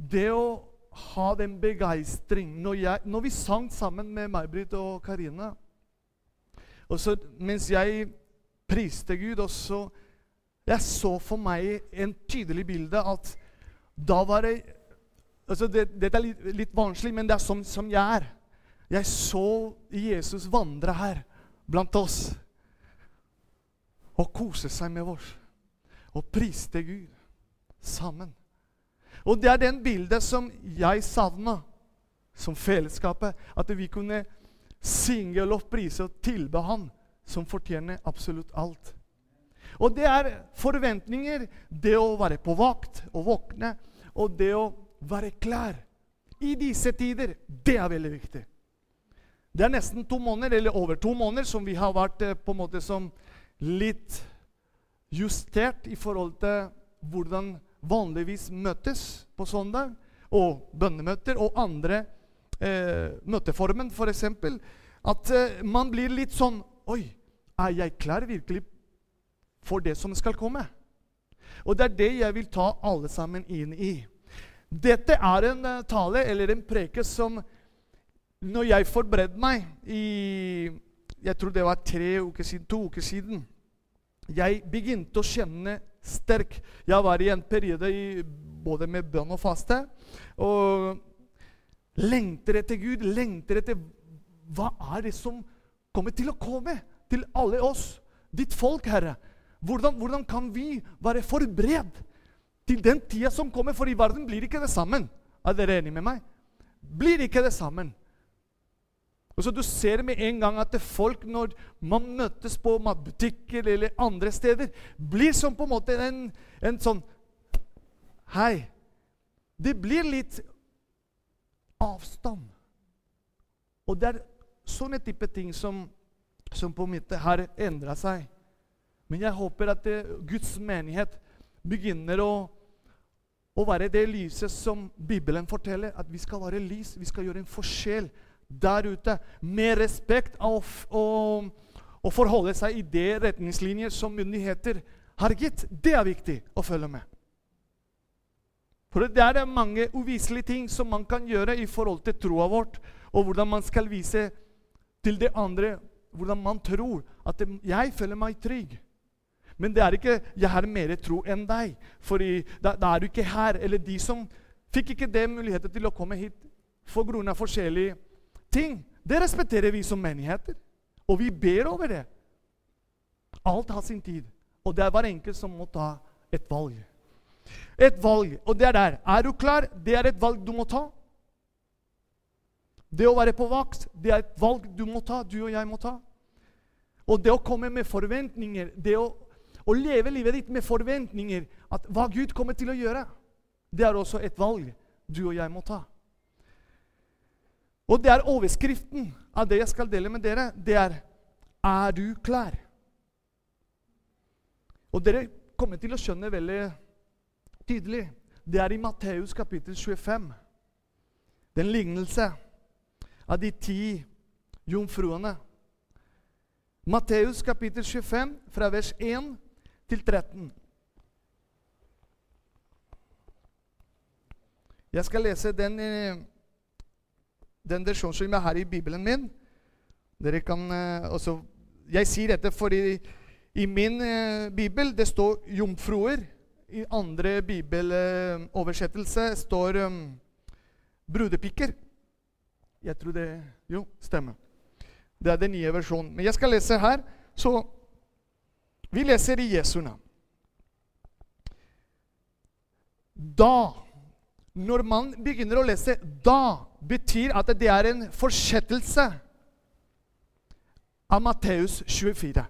det å ha den begeistring når, når vi sang sammen med May-Britt og Karina og så Mens jeg priste Gud, og så Jeg så for meg en tydelig bilde at da var det altså det, Dette er litt, litt vanskelig, men det er sånn som jeg er. Jeg så Jesus vandre her blant oss og kose seg med oss og priste Gud sammen. Og det er den bildet som jeg savna som fellesskapet. At vi kunne synge, lovprise og tilbe Han som fortjener absolutt alt. Og det er forventninger, det å være på vakt og våkne, og det å være klar i disse tider. Det er veldig viktig. Det er nesten to måneder, eller over to måneder, som vi har vært eh, på en måte som litt justert i forhold til hvordan vanligvis møtes på søndag, og bønnemøter og andre eh, møteformen, f.eks. At eh, man blir litt sånn Oi, er jeg klar virkelig for det som skal komme? Og det er det jeg vil ta alle sammen inn i. Dette er en uh, tale eller en preke som Når jeg forberedte meg i Jeg tror det var tre uker siden, to uker siden Jeg begynte å kjenne sterk Jeg var i en periode i, både med bønn og faste. Og lengter etter Gud, lengter etter Hva er det som kommer til å komme til alle oss, ditt folk, Herre? Hvordan, hvordan kan vi være forberedt til den tida som kommer? For i verden blir ikke det sammen. Er dere enige med meg? Blir ikke det sammen. Og så Du ser med en gang at folk, når man møtes på matbutikker eller andre steder, blir som på en måte en, en sånn Hei. Det blir litt avstand. Og det er sånne type ting som, som på en har endra seg. Men jeg håper at det, Guds menighet begynner å, å være det lyset som Bibelen forteller. At vi skal være lys, vi skal gjøre en forskjell der ute. Med respekt og, og, og forholde seg i de retningslinjer som myndigheter har gitt. Det er viktig å følge med. For det er mange uviselige ting som man kan gjøre i forhold til troa vårt, og hvordan man skal vise til det andre hvordan man tror at det, 'jeg føler meg trygg'. Men det er ikke 'jeg har mer tro enn deg'. For da, da, er du ikke her. Eller de som fikk ikke det muligheten til å komme hit for grunn av forskjellige ting. Det respekterer vi som menigheter. Og vi ber over det. Alt har sin tid. Og det er hver enkelt som må ta et valg. Et valg, og det er der. Er du klar? Det er et valg du må ta. Det å være på vakt, det er et valg du må ta, du og jeg må ta. Og det å komme med forventninger, det å, å leve livet ditt med forventninger at hva Gud kommer til å gjøre, det er også et valg du og jeg må ta. Og det er overskriften av det jeg skal dele med dere. Det er Er du klar? Og dere kommer til å skjønne veldig tydelig. Det er i Matteus kapittel 25. Den lignelse av de ti jomfruene. Matteus kapittel 25, fra vers 1 til 13. Jeg skal lese den, eh, den versjonen som er her i Bibelen min. Dere kan eh, også, Jeg sier dette fordi i min eh, bibel det står 'jomfruer'. I andre bibeloversettelse står um, 'brudepiker'. Jeg tror det Jo, stemmer. Det er den nye versjonen. Men jeg skal lese her. Så vi leser i Jesu navn. Da Når man begynner å lese 'da', betyr at det er en fortsettelse av Matteus 24.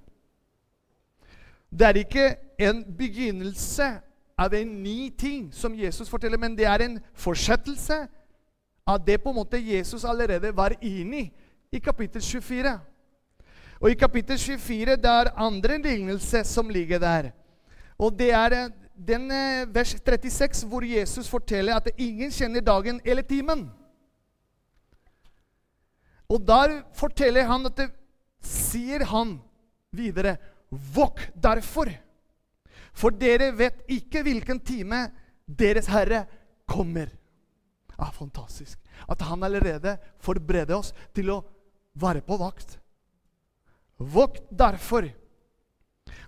Det er ikke en begynnelse av en ny ting som Jesus forteller, men det er en fortsettelse av det på en måte Jesus allerede var inne i i kapittel 24. Og i kapittel 24 det er andre lignelse som ligger der. Og det er eh, den eh, vers 36 hvor Jesus forteller at ingen kjenner dagen eller timen. Og der forteller han at det, sier han videre Våk derfor, for dere vet ikke hvilken time deres Herre kommer. er fantastisk. At han allerede forbereder oss til å være på vakt. Vokt derfor.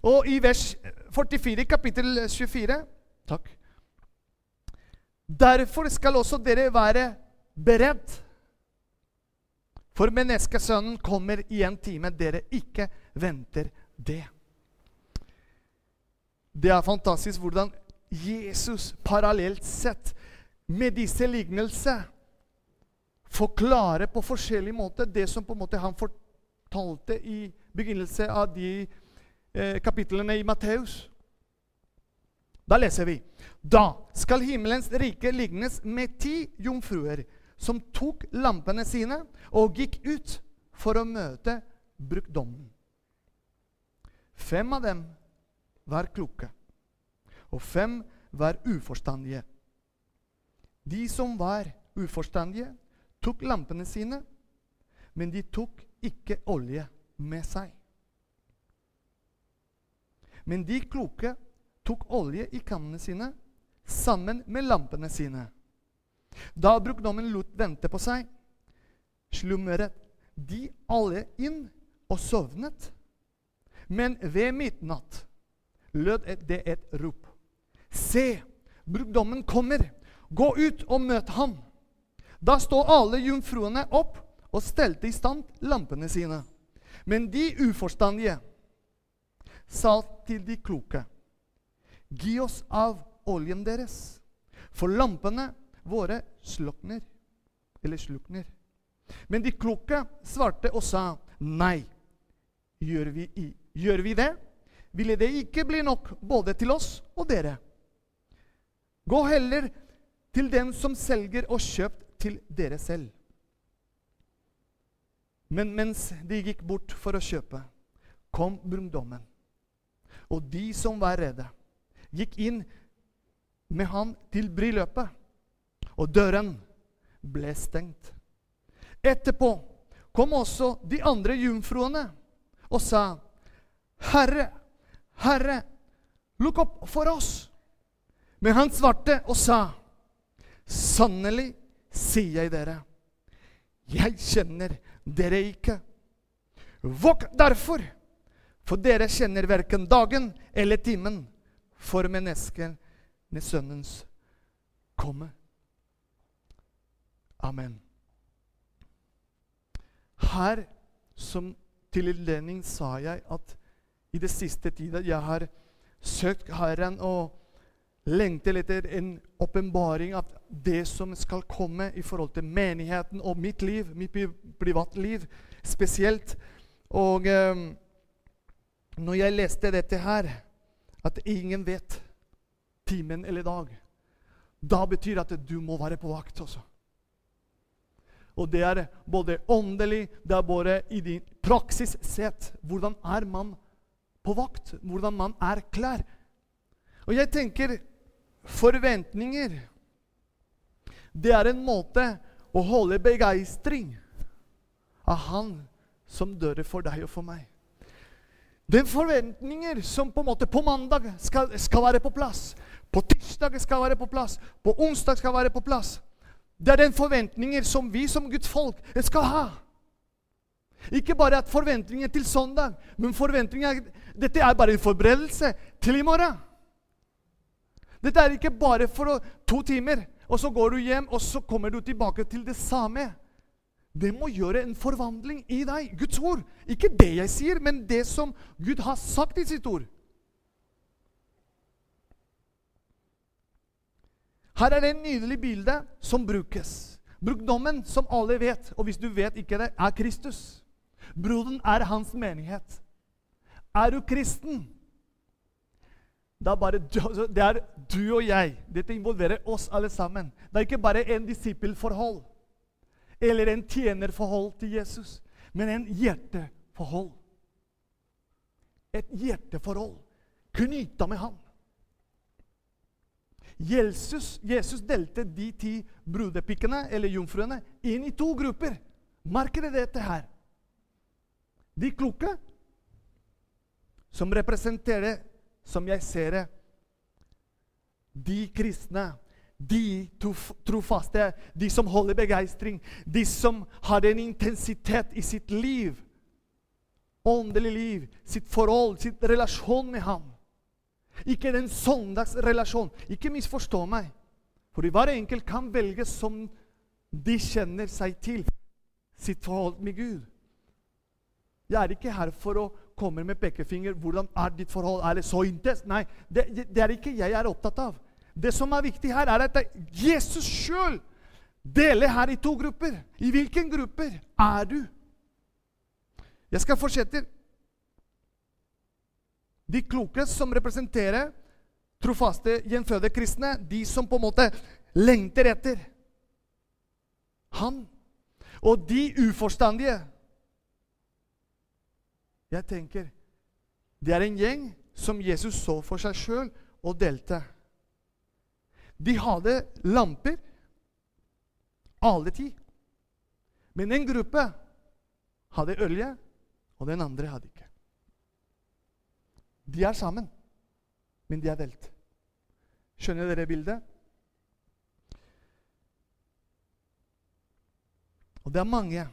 Og i vers 44, kapittel 24 Takk. Derfor skal også dere være beredt. For menneskesønnen kommer i en time dere ikke venter det. Det er fantastisk hvordan Jesus parallelt sett med disse lignelser forklarer på forskjellig måte det som på en måte han fortalte i begynnelsen av de eh, kapitlene i Matteus. Da leser vi Da skal himmelens rike lignes med ti jomfruer som tok lampene sine og gikk ut for å møte brukdommen. Fem av dem var kloke, og fem var uforstandige. De som var uforstandige, tok lampene sine, men de tok ikke olje med seg. Men de kloke tok olje i kannene sine sammen med lampene sine. Da brukdommen lot vente på seg, slumret de alle inn og sovnet. Men ved midnatt lød det et rop. Se, brukdommen kommer! Gå ut og møt ham! Da står alle jomfruene opp og stelte i stand lampene sine. Men de uforstandige sa til de kloke, gi oss av oljen deres, for lampene våre slukner. Eller slukner. Men de kloke svarte og sa, nei. Gjør vi, gjør vi det, ville det ikke bli nok både til oss og dere. Gå heller til den som selger, og kjøp til dere selv. Men mens de gikk bort for å kjøpe, kom brungdommen. Og de som var redde, gikk inn med han til bryllupet, og døren ble stengt. Etterpå kom også de andre jomfruene og sa, 'Herre, Herre, lukk opp for oss.' Men han svarte og sa, 'Sannelig sier jeg dere, jeg kjenner dere ikke.' Våk derfor, for dere kjenner verken dagen eller timen for menneskesønnens komme. Amen. Her, som til innledning, sa jeg at i det siste tida jeg har søkt Herren og lengter etter en åpenbaring av det som skal komme i forhold til menigheten og mitt liv, mitt privatliv spesielt. Og eh, når jeg leste dette her, at ingen vet timen eller dag, da betyr det at du må være på vakt også. Og det er både åndelig, det er både i din praksis sett. Hvordan er man på vakt? Hvordan man er klær? Og jeg tenker forventninger Det er en måte å holde begeistring av Han som dør for deg og for meg. Den forventninger som på en måte på mandag skal, skal være på plass, på tirsdag skal være på plass, på onsdag skal være på plass. Det er den forventninger som vi som Guds folk skal ha. Ikke bare at forventninger til søndag, men forventninger Dette er bare en forberedelse til i morgen. Dette er ikke bare for to timer, og så går du hjem, og så kommer du tilbake til det samme. Det må gjøre en forvandling i deg. Guds ord. Ikke det jeg sier, men det som Gud har sagt i sitt ord. Her er det en nydelig bilde som brukes. Brukdommen, som alle vet, og hvis du vet ikke det, er Kristus. Broden er hans menighet. Er du kristen? Det er bare altså, det er du og jeg. Dette involverer oss alle sammen. Det er ikke bare en disippelforhold eller en tjenerforhold til Jesus, men en hjerteforhold. Et hjerteforhold knytta med ham. Jesus, Jesus, delte de ti brudepikkene, eller jomfruene, inn i to grupper. Marker dere dette her? De kloke, som representerer som jeg ser det, de kristne, De trofaste, de som holder begeistring, de som har en intensitet i sitt liv, åndelig liv, sitt forhold, sitt relasjon med ham. Ikke den søndagsrelasjonen. Ikke misforstå meg. Fordi hver enkelt kan velge som de kjenner seg til sitt forhold med Gud. Jeg er ikke her for å komme med pekefinger. Hvordan er ditt forhold? Er det så intenst? Nei, det, det er ikke jeg er opptatt av. Det som er viktig her, er at Jesus sjøl deler her i to grupper. I hvilken grupper er du? Jeg skal fortsette. De kloke som representerer trofaste, gjenfødte kristne, de som på en måte lengter etter Han. Og de uforstandige Jeg tenker det er en gjeng som Jesus så for seg sjøl og delte. De hadde lamper alle ti. Men en gruppe hadde olje, og den andre hadde ikke. De er sammen, men de er delt. Skjønner dere bildet? Og det er mange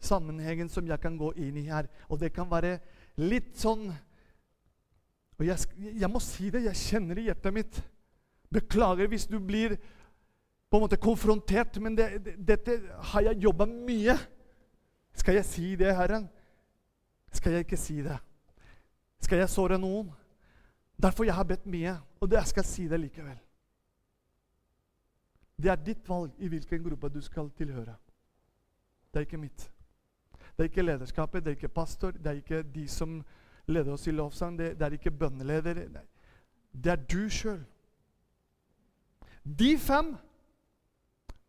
sammenhengen som jeg kan gå inn i her. Og det kan være litt sånn Og jeg, jeg må si det, jeg kjenner i hjertet mitt. Beklager hvis du blir på en måte konfrontert, men det, det, dette har jeg jobba mye. Skal jeg si det, Herren? Skal jeg ikke si det? Skal jeg såre noen? Derfor jeg har bedt mye, og jeg skal si det likevel. Det er ditt valg i hvilken gruppe du skal tilhøre. Det er ikke mitt. Det er ikke lederskapet, det er ikke pastor, det er ikke de som leder oss i lovsang, det, det er ikke bønneleder. Nei. Det er du sjøl. De fem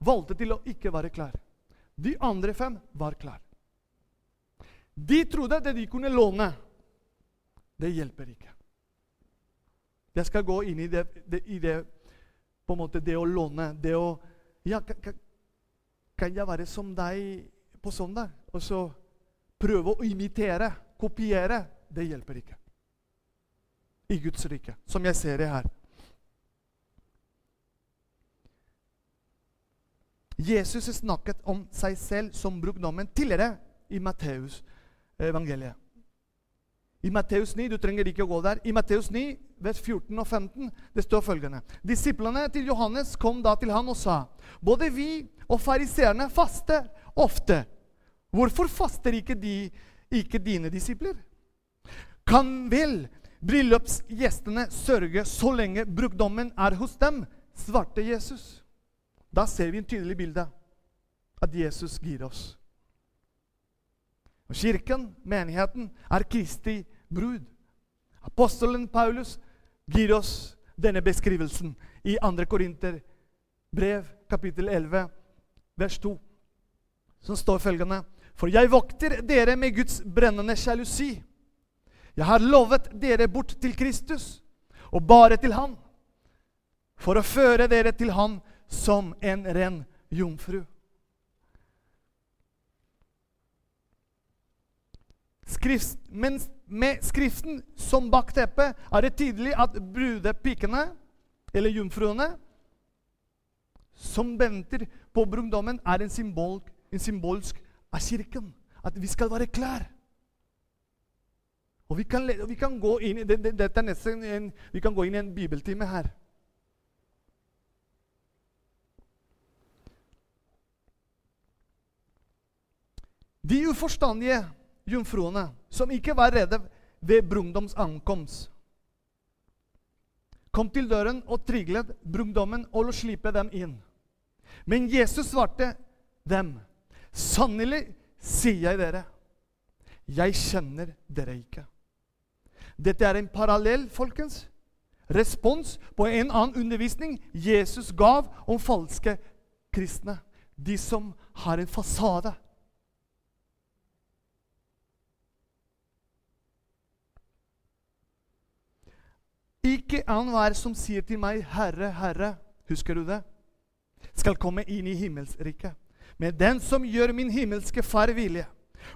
valgte til å ikke være klar. De andre fem var klar. De trodde at de kunne låne. Det hjelper ikke. Jeg skal gå inn i det, det, i det på en måte det å låne. Det å Ja, kan, kan, jeg være som deg på søndag? Og så prøve å imitere, kopiere. Det hjelper ikke. I Guds rike, som jeg ser det her. Jesus snakket om seg selv som brukdommen tidligere i Matteus evangeliet. I Matteus 9, du trenger ikke å gå der, i Matteus 9, vers 14 og 15, det står følgende. Disiplene til Johannes kom da til han og sa, både vi og fariseerne faster ofte. Hvorfor faster ikke, de, ikke dine disipler? Kan vel bryllupsgjestene sørge så lenge brukdommen er hos dem? svarte Jesus. Da ser vi en tydelig bilde at Jesus gir oss. Og Kirken, menigheten, er Kristi brud. Apostelen Paulus gir oss denne beskrivelsen i 2. Korinter brev, kapittel 11, vers 2, som står følgende For jeg vokter dere med Guds brennende sjalusi. Jeg har lovet dere bort til Kristus, og bare til Han, for å føre dere til Han som en ren jomfru. Skrift, men med Skriften som bakteppe er det tydelig at brudepikene, eller jomfruene, som venter på bruddommen, er en, symbol, en symbolsk av kirken. At vi skal være klær. Og vi kan, vi kan gå inn i det, det, dette er en, vi kan gå inn i en bibeltime her. De uforstandige jomfruene som ikke var redde ved brungdoms ankomst, kom til døren og triglet brungdommen og slippe dem inn. Men Jesus svarte dem, 'Sannelig sier jeg dere, jeg kjenner dere ikke.' Dette er en parallell, folkens, respons på en annen undervisning Jesus gav om falske kristne. De som har en fasade. Ikke annenhver som sier til meg, 'Herre, Herre', husker du det? Skal komme inn i himmelsriket. Men den som gjør min himmelske Far vilje.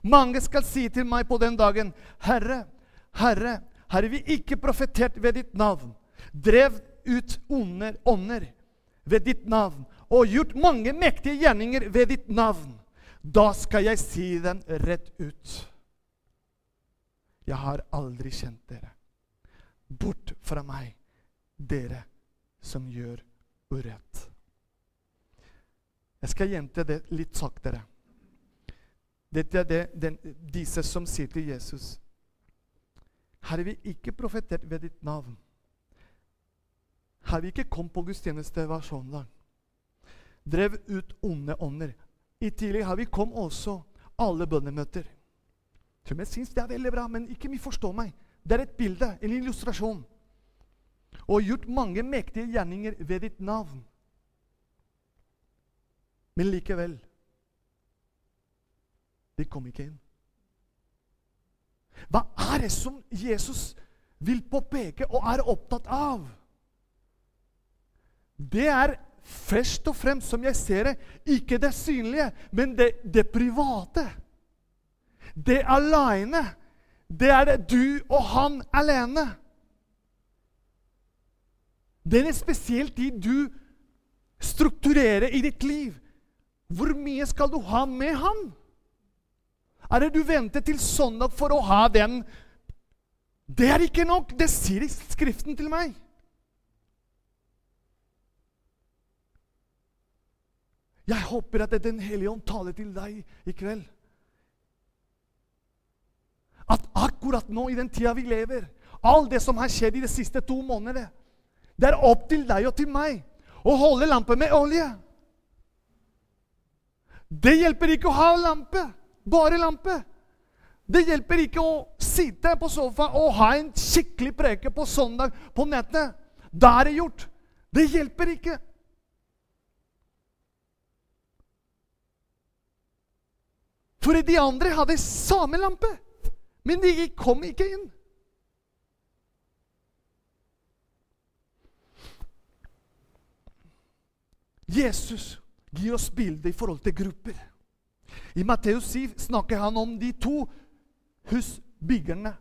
Mange skal si til meg på den dagen, 'Herre, Herre, har vi ikke profetert ved ditt navn?' Drev ut onde ånder ved ditt navn og gjort mange mektige gjerninger ved ditt navn, da skal jeg si den rett ut. Jeg har aldri kjent dere. Bort fra meg, dere som gjør urett. Jeg skal gjenta det litt saktere. Dette er det, den, disse som sier til Jesus Har vi ikke profetert ved ditt navn? Har vi ikke kommet på gudstjeneste hver søndag? Drev ut onde ånder. I tillegg har vi kommet også alle bønnemøter. Jeg syns det er veldig bra, men ikke misforstå meg. Det er et bilde, en illustrasjon. Og gjort mange mektige gjerninger ved ditt navn. Men likevel De kom ikke inn. Hva er det som Jesus vil påpeke og er opptatt av? Det er først og fremst, som jeg ser det, ikke det synlige, men det, det private. Det aleine. Det er det du og han alene. Det er spesielt de du strukturerer i ditt liv. Hvor mye skal du ha med han? Er det du venter til søndag for å ha den? Det er ikke nok. Det sier Skriften til meg. Jeg håper at Den hellige ånd taler til deg i kveld. At akkurat nå, i den tida vi lever, all det som har skjedd i de siste to månedene Det er opp til deg og til meg å holde lampen med olje. Det hjelper ikke å ha lampe, bare lampe. Det hjelper ikke å sitte på sofa og ha en skikkelig preke på søndag på nettet. Da er det gjort. Det hjelper ikke. For de andre hadde samme lampe, men de kom ikke inn. Jesus gir oss bildet i forhold til grupper. I Matteus 7 snakker han om de to husbyggerne.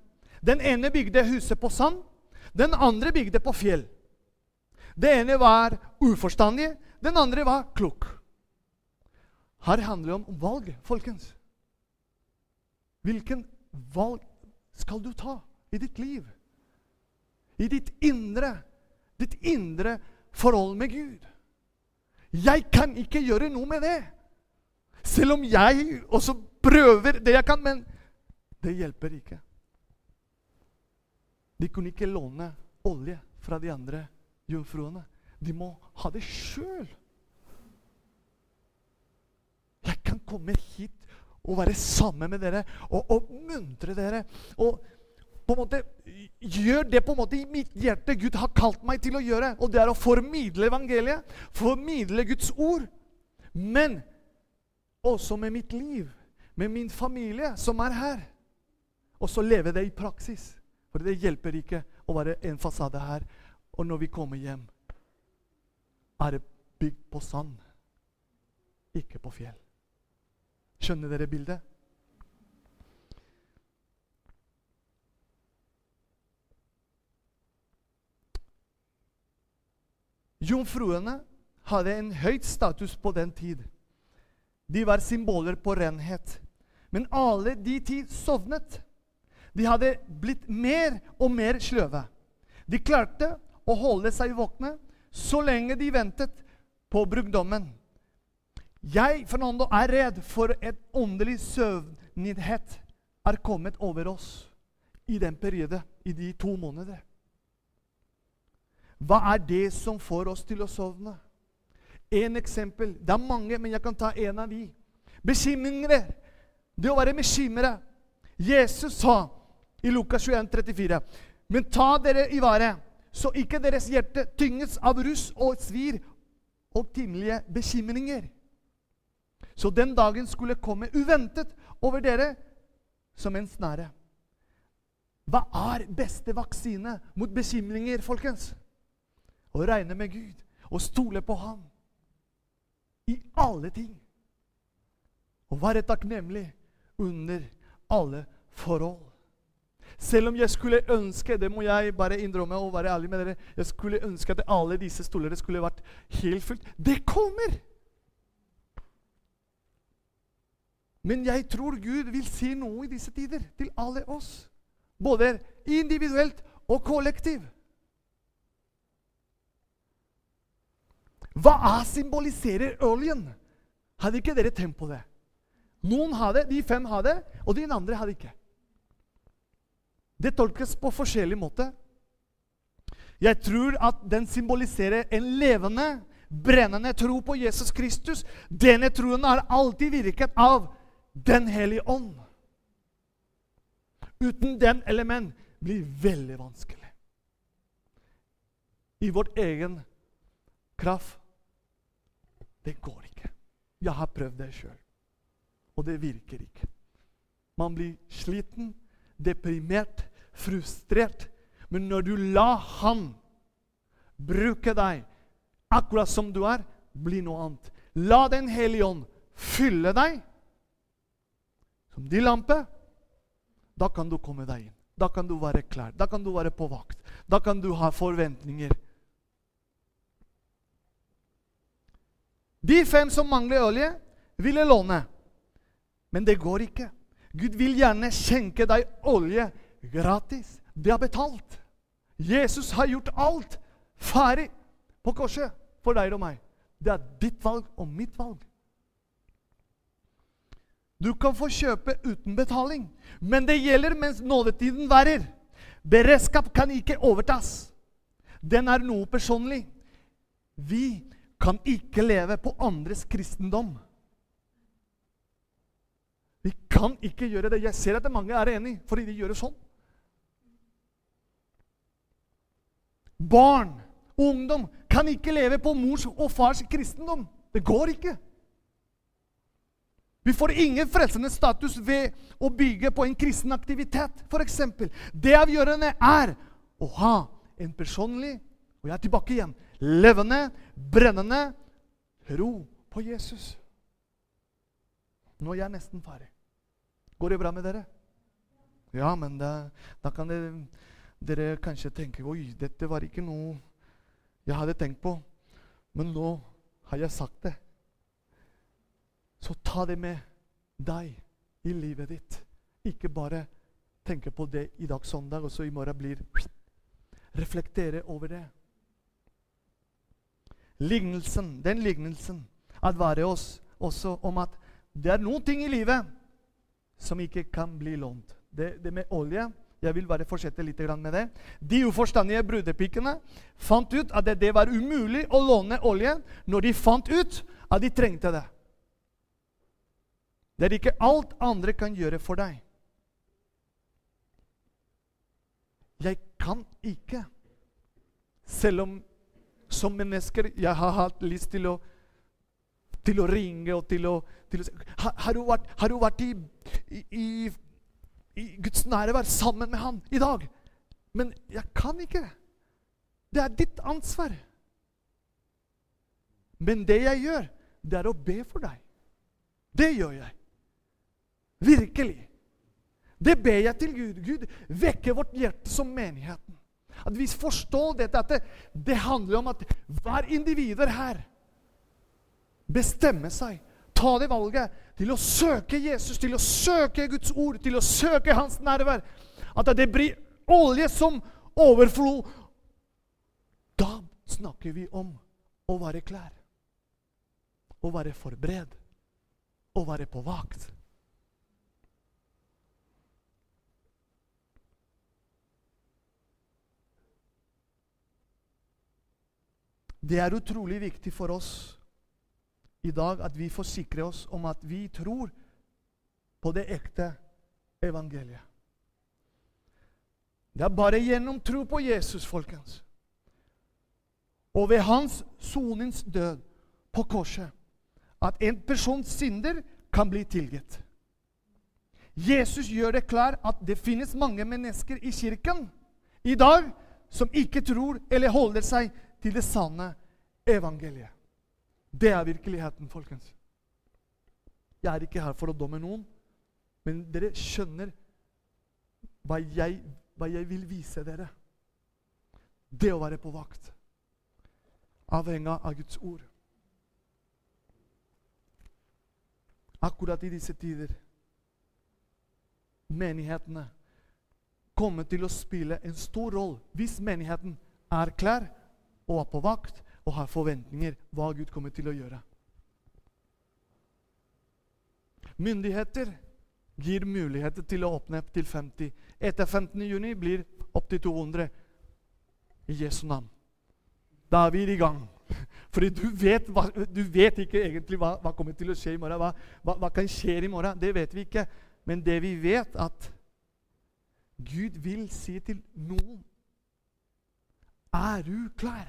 Den ene bygde huset på sand, den andre bygde på fjell. Det ene var uforstandig, den andre var klok. Her handler det om valg, folkens. Hvilken valg skal du ta i ditt liv? I ditt indre, ditt indre forhold med Gud. Jeg kan ikke gjøre noe med det. Selv om jeg også prøver det jeg kan, men det hjelper ikke. De kunne ikke låne olje fra de andre jomfruene. De må ha det sjøl. Jeg kan komme hit å være sammen med dere og oppmuntre dere. Og på en måte gjør det på en måte i mitt hjerte Gud har kalt meg til å gjøre. Og det er å formidle evangeliet, formidle Guds ord. Men også med mitt liv, med min familie som er her. Og så leve det i praksis. For det hjelper ikke å være en fasade her. Og når vi kommer hjem, er det bygd på sand, ikke på fjell. Skjønner dere bildet? Jomfruene hadde en høyt status på den tid. De var symboler på renhet. Men alle de ti sovnet. De hadde blitt mer og mer sløve. De klarte å holde seg våkne så lenge de ventet på brudgommen. Jeg Fernando, er redd for et åndelig søvnighet er kommet over oss i den periode, i de to månedene. Hva er det som får oss til å sovne? En eksempel. Det er mange, men jeg kan ta en av de. Bekymringer. Det å være bekymra. Jesus sa i Lukas 21, 34, Men ta dere i vare, så ikke deres hjerte tynges av russ og svir og timelige bekymringer så den dagen skulle komme uventet over dere som en snare. Hva er beste vaksine mot bekymringer, folkens? Å regne med Gud og stole på Ham i alle ting. Å være takknemlig under alle forhold. Selv om jeg skulle ønske det må jeg bare innrømme og være ærlig med dere, jeg skulle ønske at alle disse stolene skulle vært helt fullt. Det kommer! Men jeg tror Gud vil si noe i disse tider til alle oss. Både individuelt og kollektiv. Hva symboliserer oljen? Hadde ikke dere tenkt på det? Noen hadde, de fem hadde, og de andre hadde ikke. Det tolkes på forskjellig måte. Jeg tror at den symboliserer en levende, brennende tro på Jesus Kristus. Denne troen har alltid virket av Den hellige ånd. Uten den element blir veldig vanskelig. I vårt egen kraft Det går ikke. Jeg har prøvd det sjøl, og det virker ikke. Man blir sliten, deprimert, frustrert. Men når du lar Han bruke deg akkurat som du er, blir noe annet. La Den hellige ånd fylle deg som din lampe. Da kan du komme deg inn. Da kan du være klar. Da kan du være på vakt. Da kan du ha forventninger. De fem som mangler olje, ville låne. Men det går ikke. Gud vil gjerne skjenke deg olje gratis. Det er betalt. Jesus har gjort alt ferdig på korset for deg og meg. Det er ditt valg og mitt valg. Du kan få kjøpe uten betaling, men det gjelder mens nådetiden værer. Beredskap kan ikke overtas. Den er noe personlig. Vi kan ikke leve på andres kristendom. Vi kan ikke gjøre det. Jeg ser at mange er enig, fordi de gjør det sånn. Barn, ungdom, kan ikke leve på mors og fars kristendom. Det går ikke. Vi får ingen frelsende status ved å bygge på en kristen aktivitet, f.eks. Det avgjørende er å ha en personlig og jeg er tilbake igjen levende, brennende tro på Jesus. Nå er jeg nesten ferdig. Går det bra med dere? Ja, men da, da kan det, dere kanskje tenke Oi, dette var ikke noe jeg hadde tenkt på. Men nå har jeg sagt det. Så ta det med deg i livet ditt. Ikke bare tenke på det i dag søndag, og så i morgen blir Reflektere over det. Lignelsen, den lignelsen advarer oss også om at det er noen ting i livet som ikke kan bli lånt. Det, det med olje Jeg vil bare fortsette litt med det. De uforstandige brudepikene fant ut at det, var umulig å låne olje når de fant ut at de trengte det. Det er ikke alt andre kan gjøre for deg. Jeg kan ikke, selv om som mennesker jeg har hatt lyst til å, til å ringe og til å, til å har, har, du vært, har, du vært, i, i, i Guds nærvær sammen med Han i dag? Men jeg kan ikke. Det er ditt ansvar. Men det jeg gjør, det er å be for deg. Det gjør jeg. Virkelig. Det ber jeg til Gud. Gud vekker vårt hjerte som menigheten. At vi forstår dette, at det, det handler om at hver individer her bestemmer seg, ta det valget til å søke Jesus, til å søke Guds ord, til å søke Hans nærvær. At det blir olje som overflod. Da snakker vi om å være klær, å være forberedt, å være på vakt. Det er utrolig viktig for oss i dag at vi forsikrer oss om at vi tror på det ekte evangeliet. Det er bare gjennom tro på Jesus, folkens, og ved hans soningsdød på korset, at en persons synder kan bli tilgitt. Jesus gjør det klart at det finnes mange mennesker i kirken i dag som ikke tror eller holder seg til det sanne evangeliet. Det er virkeligheten, folkens. Jeg er ikke her for å domme noen, men dere skjønner hva jeg, hva jeg vil vise dere. Det å være på vakt. Avhengig av Guds ord. Akkurat i disse tider menighetene kommer til å spille en stor rolle hvis menigheten er klar og er på vakt og har forventninger hva Gud kommer til å gjøre. Myndigheter gir muligheter til å åpne opp til 50. Etter 15. juni blir opp til 200 i Jesu navn. Da er vi i gang. Fordi du vet, du vet ikke egentlig hva, hva, kommer til å skje i morgen. Hva, hva, hva kan skje i morgen? Det vet vi ikke. Men det vi vet, at Gud vil si til noen Er du klar?